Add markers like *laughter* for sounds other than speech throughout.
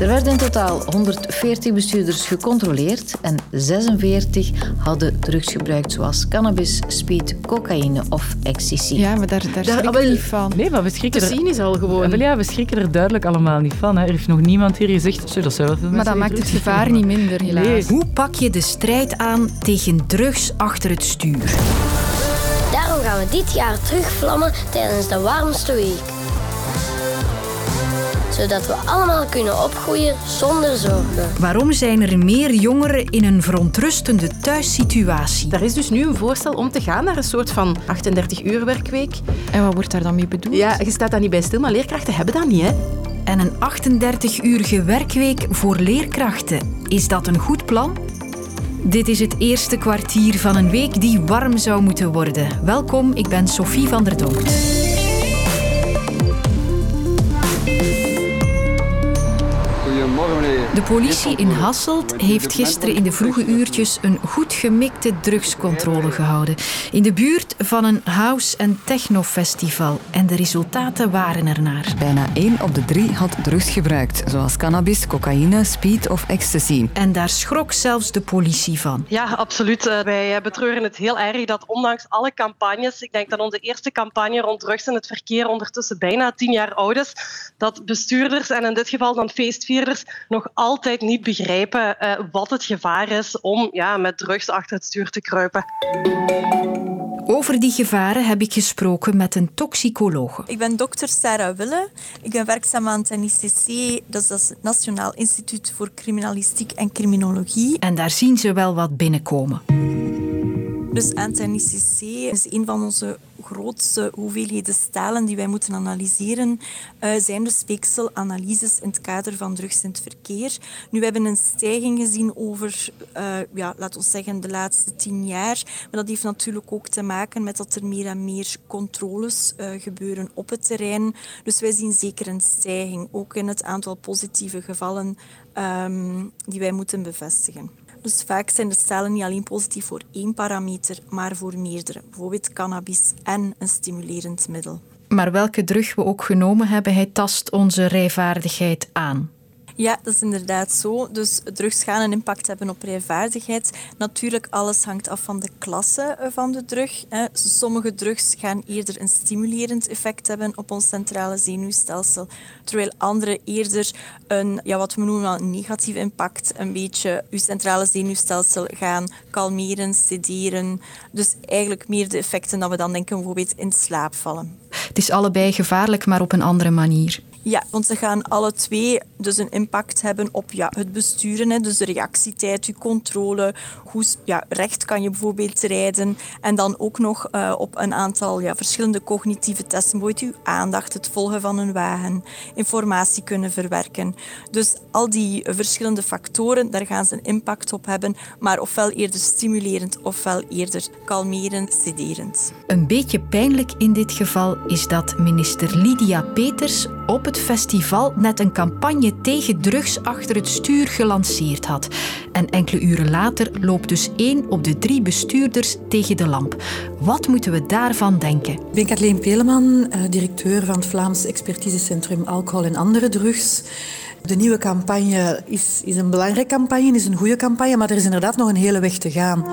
Er werden in totaal 140 bestuurders gecontroleerd en 46 hadden drugs gebruikt, zoals cannabis, speed, cocaïne of ecstasy. Ja, maar daar, daar schrik ik niet van. Nee, maar we schrikken Te er... zien is al gewoon. Ja, we schrikken er duidelijk allemaal niet van. Hè. Er heeft nog niemand hier gezegd... Zo, dat zou wel veel Maar dat maakt het gevaar niet minder, helaas. Nee. Hoe pak je de strijd aan tegen drugs achter het stuur? Daarom gaan we dit jaar terugvlammen tijdens de warmste week. Zodat we allemaal kunnen opgroeien zonder zorgen. Waarom zijn er meer jongeren in een verontrustende thuissituatie? Er is dus nu een voorstel om te gaan naar een soort van 38 uur werkweek. En wat wordt daar dan mee bedoeld? Ja, je staat daar niet bij stil, maar leerkrachten hebben dat niet, hè? En een 38-urige werkweek voor leerkrachten. Is dat een goed plan? Dit is het eerste kwartier van een week die warm zou moeten worden. Welkom, ik ben Sophie van der Donkt. De politie in Hasselt heeft gisteren in de vroege uurtjes een goed gemikte drugscontrole gehouden. In de buurt van een house- en technofestival. En de resultaten waren ernaar. Bijna 1 op de 3 had drugs gebruikt, zoals cannabis, cocaïne, speed of ecstasy. En daar schrok zelfs de politie van. Ja, absoluut. Eh, Wij eh, betreuren het heel erg dat ondanks alle campagnes, ik denk dat onze eerste campagne rond drugs en het verkeer ondertussen bijna tien jaar oud is, dat bestuurders en in dit geval dan feestvierders nog altijd niet begrijpen eh, wat het gevaar is om ja, met drugs achter het stuur te kruipen. Over die gevaren heb ik gesproken met een toxicologe. Ik ben dokter Sarah Wille. Ik ben werkzaam aan het NICC, dat is het Nationaal Instituut voor Criminalistiek en Criminologie. En daar zien ze wel wat binnenkomen. Dus NICC is een van onze grootste hoeveelheden stalen die wij moeten analyseren, eh, zijn dus speekselanalyses in het kader van drugs in het verkeer. Nu, we hebben een stijging gezien over, eh, ja, laten we zeggen, de laatste tien jaar. Maar dat heeft natuurlijk ook te maken met dat er meer en meer controles eh, gebeuren op het terrein. Dus wij zien zeker een stijging, ook in het aantal positieve gevallen ehm, die wij moeten bevestigen. Dus vaak zijn de stalen niet alleen positief voor één parameter, maar voor meerdere. Bijvoorbeeld cannabis en een stimulerend middel. Maar welke drug we ook genomen hebben, hij tast onze rijvaardigheid aan. Ja, dat is inderdaad zo. Dus drugs gaan een impact hebben op rijvaardigheid. Natuurlijk, alles hangt af van de klasse eh, van de drug. Sommige drugs gaan eerder een stimulerend effect hebben op ons centrale zenuwstelsel, terwijl andere eerder een, ja, wat we noemen een negatief impact, een beetje uw centrale zenuwstelsel gaan kalmeren, sederen. Dus eigenlijk meer de effecten dat we dan denken bijvoorbeeld in slaap vallen. Het is allebei gevaarlijk, maar op een andere manier. Ja, want ze gaan alle twee dus een impact hebben op ja, het besturen. Hè, dus de reactietijd, je controle, hoe ja, recht kan je bijvoorbeeld rijden. En dan ook nog eh, op een aantal ja, verschillende cognitieve testen. Bijvoorbeeld je aandacht, het volgen van een wagen, informatie kunnen verwerken. Dus al die verschillende factoren, daar gaan ze een impact op hebben. Maar ofwel eerder stimulerend, ofwel eerder kalmerend, sederend. Een beetje pijnlijk in dit geval is dat minister Lydia Peters op het festival net een campagne tegen drugs achter het stuur gelanceerd had. En enkele uren later loopt dus één op de drie bestuurders tegen de lamp. Wat moeten we daarvan denken? Ik ben Kathleen Peleman, eh, directeur van het Vlaams Expertisecentrum Alcohol en Andere Drugs. De nieuwe campagne is, is een belangrijke campagne, is een goede campagne, maar er is inderdaad nog een hele weg te gaan.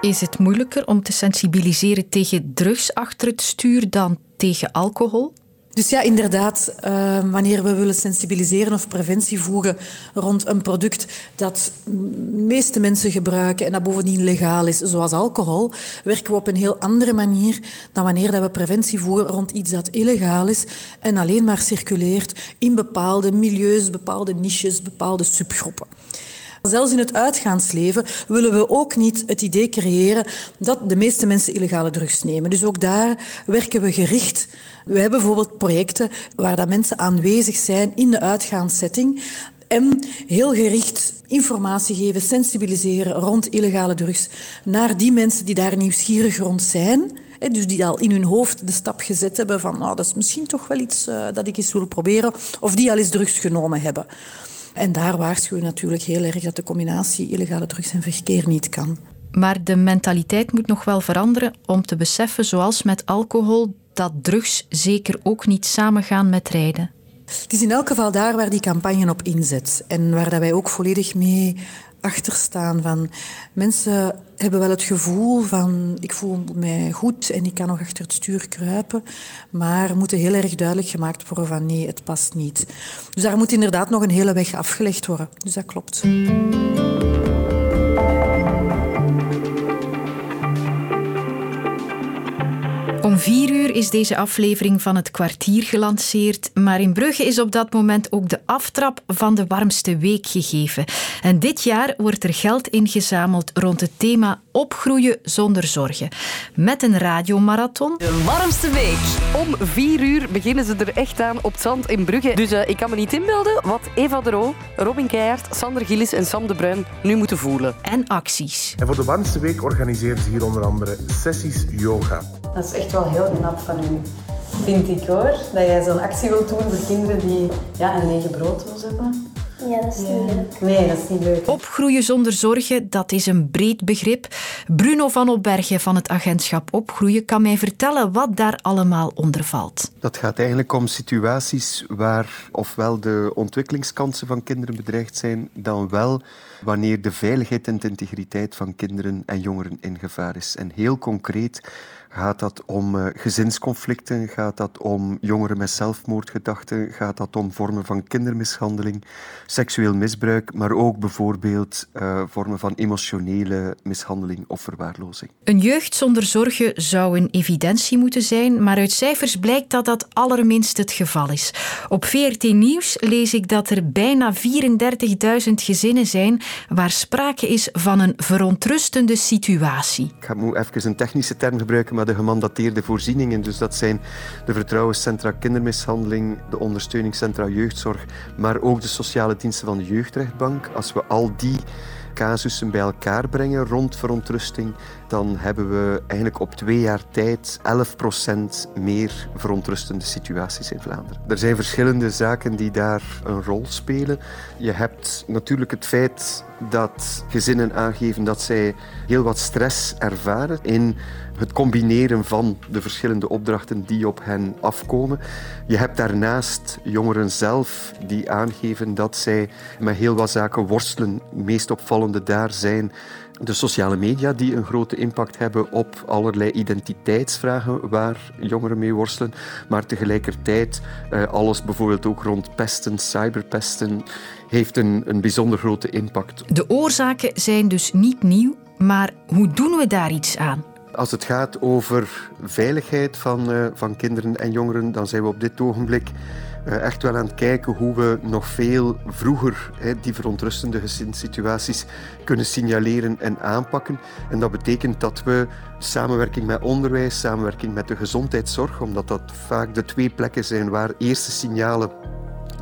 Is het moeilijker om te sensibiliseren tegen drugs achter het stuur dan tegen alcohol? Dus ja, inderdaad, uh, wanneer we willen sensibiliseren of preventie voegen rond een product dat de meeste mensen gebruiken en dat bovendien legaal is, zoals alcohol, werken we op een heel andere manier dan wanneer dat we preventie voeren rond iets dat illegaal is en alleen maar circuleert in bepaalde milieus, bepaalde niches, bepaalde subgroepen. Zelfs in het uitgaansleven willen we ook niet het idee creëren dat de meeste mensen illegale drugs nemen. Dus ook daar werken we gericht. We hebben bijvoorbeeld projecten waar dat mensen aanwezig zijn in de uitgaanssetting en heel gericht informatie geven, sensibiliseren rond illegale drugs naar die mensen die daar nieuwsgierig rond zijn. Dus die al in hun hoofd de stap gezet hebben van nou, dat is misschien toch wel iets uh, dat ik eens wil proberen. Of die al eens drugs genomen hebben. En daar waarschuwen we natuurlijk heel erg dat de combinatie illegale drugs en verkeer niet kan. Maar de mentaliteit moet nog wel veranderen om te beseffen, zoals met alcohol, dat drugs zeker ook niet samengaan met rijden. Het is in elk geval daar waar die campagne op inzet en waar dat wij ook volledig mee achterstaan. Van, mensen hebben wel het gevoel van ik voel mij goed en ik kan nog achter het stuur kruipen, maar moeten heel erg duidelijk gemaakt worden van nee, het past niet. Dus daar moet inderdaad nog een hele weg afgelegd worden. Dus dat klopt. Om vier uur is deze aflevering van het kwartier gelanceerd, maar in Brugge is op dat moment ook de aftrap van de warmste week gegeven. En dit jaar wordt er geld ingezameld rond het thema opgroeien zonder zorgen. Met een radiomarathon. De warmste week. Om vier uur beginnen ze er echt aan op het zand in Brugge. Dus uh, ik kan me niet inbeelden wat Eva de Roo, Robin Keijert, Sander Gillis en Sam de Bruin nu moeten voelen. En acties. En voor de warmste week organiseren ze hier onder andere sessies yoga. Dat is echt wel heel knap van u, vind ik hoor. Dat jij zo'n actie wilt doen voor kinderen die ja, een lege brooddoos hebben. Ja, dat is niet leuk. Nee, dat is niet leuk. Opgroeien zonder zorgen, dat is een breed begrip. Bruno van Opbergen van het agentschap Opgroeien kan mij vertellen wat daar allemaal onder valt. Dat gaat eigenlijk om situaties waar ofwel de ontwikkelingskansen van kinderen bedreigd zijn, dan wel wanneer de veiligheid en de integriteit van kinderen en jongeren in gevaar is. En heel concreet Gaat dat om uh, gezinsconflicten? Gaat dat om jongeren met zelfmoordgedachten? Gaat dat om vormen van kindermishandeling, seksueel misbruik, maar ook bijvoorbeeld uh, vormen van emotionele mishandeling of verwaarlozing? Een jeugd zonder zorgen zou een evidentie moeten zijn, maar uit cijfers blijkt dat dat allerminst het geval is. Op VRT Nieuws lees ik dat er bijna 34.000 gezinnen zijn waar sprake is van een verontrustende situatie. Ik ga even een technische term gebruiken, maar de gemandateerde voorzieningen. Dus dat zijn de vertrouwenscentra kindermishandeling, de ondersteuningscentra jeugdzorg, maar ook de sociale diensten van de jeugdrechtbank. Als we al die casussen bij elkaar brengen rond verontrusting, dan hebben we eigenlijk op twee jaar tijd 11% meer verontrustende situaties in Vlaanderen. Er zijn verschillende zaken die daar een rol spelen. Je hebt natuurlijk het feit dat gezinnen aangeven dat zij heel wat stress ervaren in het combineren van de verschillende opdrachten die op hen afkomen. Je hebt daarnaast jongeren zelf die aangeven dat zij met heel wat zaken worstelen. Het meest opvallende daar zijn de sociale media die een grote impact hebben op allerlei identiteitsvragen waar jongeren mee worstelen, maar tegelijkertijd eh, alles bijvoorbeeld ook rond pesten, cyberpesten, heeft een, een bijzonder grote impact. De oorzaken zijn dus niet nieuw, maar hoe doen we daar iets aan? Als het gaat over veiligheid van, uh, van kinderen en jongeren, dan zijn we op dit ogenblik echt wel aan het kijken hoe we nog veel vroeger die verontrustende gezinssituaties kunnen signaleren en aanpakken. En dat betekent dat we samenwerking met onderwijs, samenwerking met de gezondheidszorg, omdat dat vaak de twee plekken zijn waar eerste signalen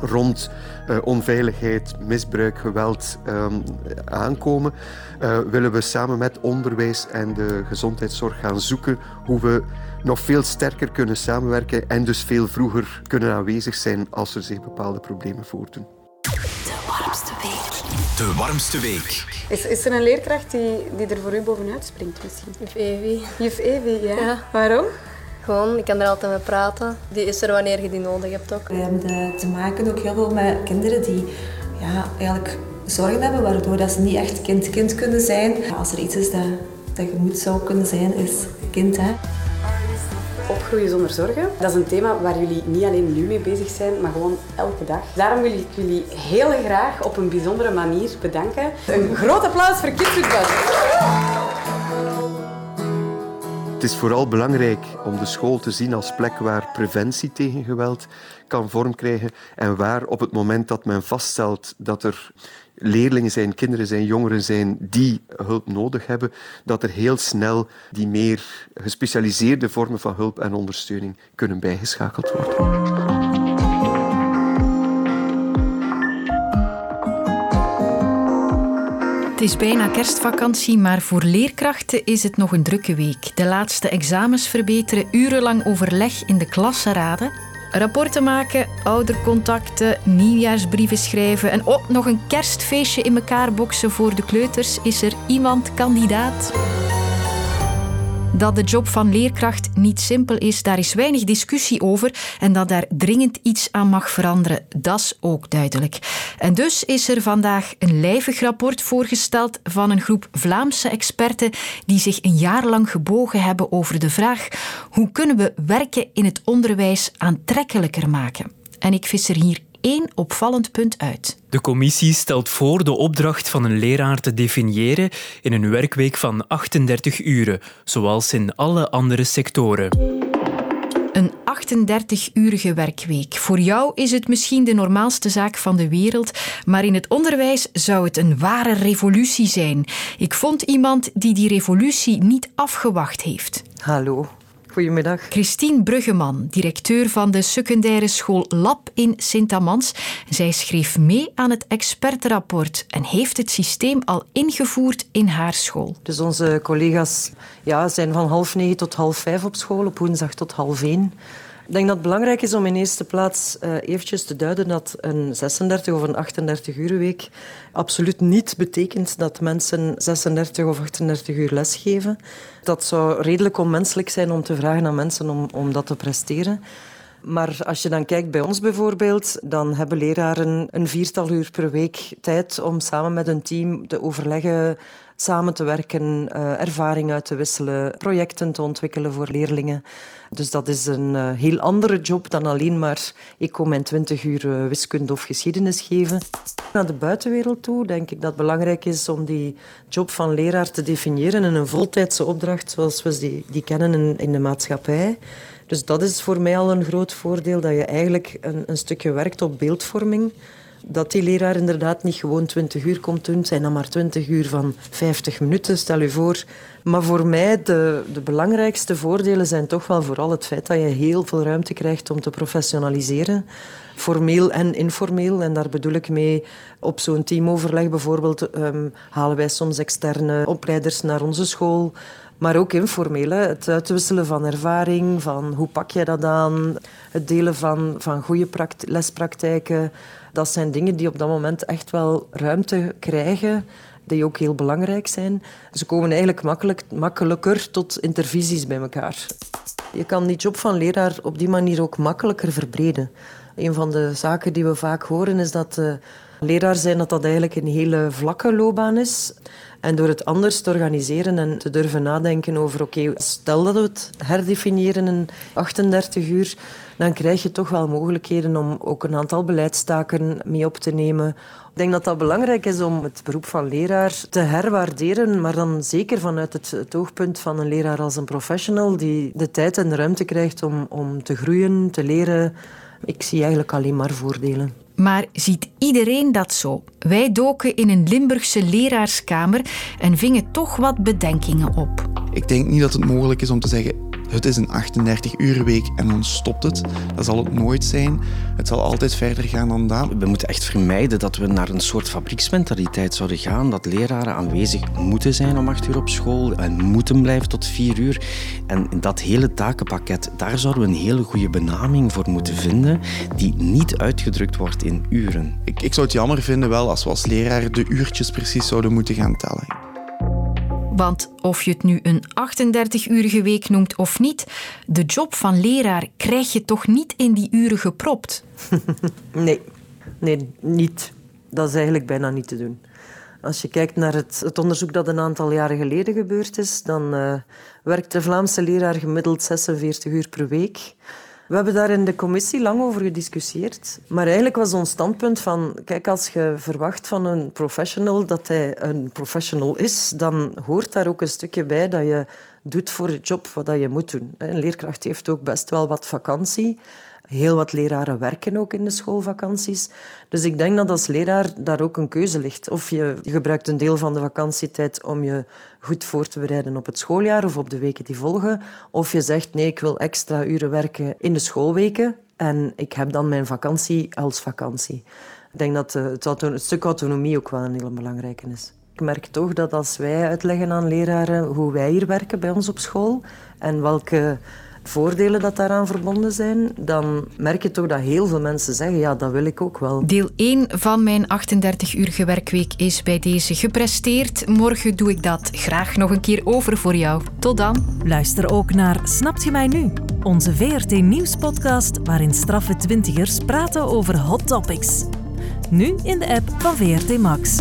rond uh, onveiligheid, misbruik, geweld um, aankomen, uh, willen we samen met onderwijs en de gezondheidszorg gaan zoeken hoe we nog veel sterker kunnen samenwerken en dus veel vroeger kunnen aanwezig zijn als er zich bepaalde problemen voordoen. De warmste week. De warmste week. Is, is er een leerkracht die, die er voor u bovenuit springt misschien? Juf Evi. Juf Evi, ja. ja. Waarom? Gewoon, ik kan er altijd mee praten. Die is er wanneer je die nodig hebt ook. We hebben te maken ook heel veel met kinderen die ja, eigenlijk zorgen hebben, waardoor dat ze niet echt kind-kind kunnen zijn. Als er iets is dat, dat je moet zou kunnen zijn, is kind. Hè. Opgroeien zonder zorgen, dat is een thema waar jullie niet alleen nu mee bezig zijn, maar gewoon elke dag. Daarom wil ik jullie heel graag op een bijzondere manier bedanken. Een groot applaus voor Kids Het is vooral belangrijk om de school te zien als plek waar preventie tegen geweld kan vorm krijgen en waar op het moment dat men vaststelt dat er leerlingen zijn, kinderen zijn, jongeren zijn die hulp nodig hebben, dat er heel snel die meer gespecialiseerde vormen van hulp en ondersteuning kunnen bijgeschakeld worden. Het is bijna kerstvakantie, maar voor leerkrachten is het nog een drukke week. De laatste examens verbeteren, urenlang overleg in de klassenraden. Rapporten maken, oudercontacten, nieuwjaarsbrieven schrijven en oh, nog een kerstfeestje in elkaar boksen voor de kleuters. Is er iemand kandidaat? Dat de job van leerkracht niet simpel is, daar is weinig discussie over. En dat daar dringend iets aan mag veranderen, dat is ook duidelijk. En dus is er vandaag een lijvig rapport voorgesteld van een groep Vlaamse experten die zich een jaar lang gebogen hebben over de vraag hoe kunnen we werken in het onderwijs aantrekkelijker maken. En ik vis er hier één opvallend punt uit. De commissie stelt voor de opdracht van een leraar te definiëren in een werkweek van 38 uren, zoals in alle andere sectoren. Een 38-urige werkweek. Voor jou is het misschien de normaalste zaak van de wereld, maar in het onderwijs zou het een ware revolutie zijn. Ik vond iemand die die revolutie niet afgewacht heeft. Hallo, Goedemiddag. Christine Bruggeman, directeur van de secundaire school Lab in Sint-Amans. Zij schreef mee aan het expertenrapport en heeft het systeem al ingevoerd in haar school. Dus onze collega's ja, zijn van half negen tot half vijf op school, op woensdag tot half één. Ik denk dat het belangrijk is om in eerste plaats uh, eventjes te duiden dat een 36 of een 38 uur week absoluut niet betekent dat mensen 36 of 38 uur lesgeven. Dat zou redelijk onmenselijk zijn om te vragen aan mensen om, om dat te presteren. Maar als je dan kijkt bij ons bijvoorbeeld, dan hebben leraren een viertal uur per week tijd om samen met een team te overleggen, samen te werken, uh, ervaring uit te wisselen, projecten te ontwikkelen voor leerlingen. Dus dat is een uh, heel andere job dan alleen maar ik kom mijn 20 uur uh, wiskunde of geschiedenis geven. Naar de buitenwereld toe denk ik dat het belangrijk is om die job van leraar te definiëren in een voltijdse opdracht zoals we die, die kennen in de maatschappij. Dus dat is voor mij al een groot voordeel, dat je eigenlijk een, een stukje werkt op beeldvorming dat die leraar inderdaad niet gewoon 20 uur komt doen. Het zijn dan maar 20 uur van 50 minuten, stel je voor. Maar voor mij de, de belangrijkste voordelen zijn toch wel vooral het feit dat je heel veel ruimte krijgt om te professionaliseren. Formeel en informeel. En daar bedoel ik mee, op zo'n teamoverleg bijvoorbeeld um, halen wij soms externe opleiders naar onze school. Maar ook informeel, het uitwisselen van ervaring, van hoe pak je dat aan, het delen van, van goede lespraktijken. Dat zijn dingen die op dat moment echt wel ruimte krijgen, die ook heel belangrijk zijn. Ze komen eigenlijk makkelijk, makkelijker tot intervisies bij elkaar. Je kan die job van leraar op die manier ook makkelijker verbreden. Een van de zaken die we vaak horen is dat uh, leraar zijn dat dat eigenlijk een hele vlakke loopbaan is. En door het anders te organiseren en te durven nadenken over, oké, stel dat we het herdefiniëren in 38 uur, dan krijg je toch wel mogelijkheden om ook een aantal beleidstaken mee op te nemen. Ik denk dat dat belangrijk is om het beroep van leraar te herwaarderen, maar dan zeker vanuit het, oogpunt van een leraar als een professional die de tijd en de ruimte krijgt om, om te groeien, te leren. Ik zie eigenlijk alleen maar voordelen. Maar ziet iedereen dat zo? Wij doken in een Limburgse leraarskamer en vingen toch wat bedenkingen op. Ik denk niet dat het mogelijk is om te zeggen het is een 38-uur week en dan stopt het. Dat zal het nooit zijn. Het zal altijd verder gaan dan dat. We moeten echt vermijden dat we naar een soort fabrieksmentaliteit zouden gaan. Dat leraren aanwezig moeten zijn om 8 uur op school en moeten blijven tot 4 uur. En dat hele takenpakket, daar zouden we een hele goede benaming voor moeten vinden, die niet uitgedrukt wordt in uren. Ik, ik zou het jammer vinden wel als we als leraar de uurtjes precies zouden moeten gaan tellen. Want of je het nu een 38-urige week noemt of niet, de job van leraar krijg je toch niet in die uren gepropt? *laughs* nee, nee, niet. Dat is eigenlijk bijna niet te doen. Als je kijkt naar het, het onderzoek dat een aantal jaren geleden gebeurd is, dan uh, werkt de Vlaamse leraar gemiddeld 46 uur per week. We hebben daar in de commissie lang over gediscussieerd. Maar eigenlijk was ons standpunt van... Kijk, als je verwacht van een professional dat hij een professional is, dan hoort daar ook een stukje bij dat je doet voor de job wat je moet doen. Een leerkracht heeft ook best wel wat vakantie. Heel wat leraren werken ook in de schoolvakanties. Dus ik denk dat als leraar daar ook een keuze ligt. Of je gebruikt een deel van de vakantietijd om je goed voor te bereiden op het schooljaar of op de weken die volgen. Of je zegt nee, ik wil extra uren werken in de schoolweken en ik heb dan mijn vakantie als vakantie. Ik denk dat het, het stuk autonomie ook wel een hele belangrijke is. Ik merk toch dat als wij uitleggen aan leraren hoe wij hier werken bij ons op school en welke voordelen dat daaraan verbonden zijn, dan merk je toch dat heel veel mensen zeggen, ja, dat wil ik ook wel. Deel 1 van mijn 38-urige werkweek is bij deze gepresteerd. Morgen doe ik dat graag nog een keer over voor jou. Tot dan. Luister ook naar Snapt je mij nu? Onze VRT Nieuws-podcast waarin straffe twintigers praten over hot topics. Nu in de app van VRT Max.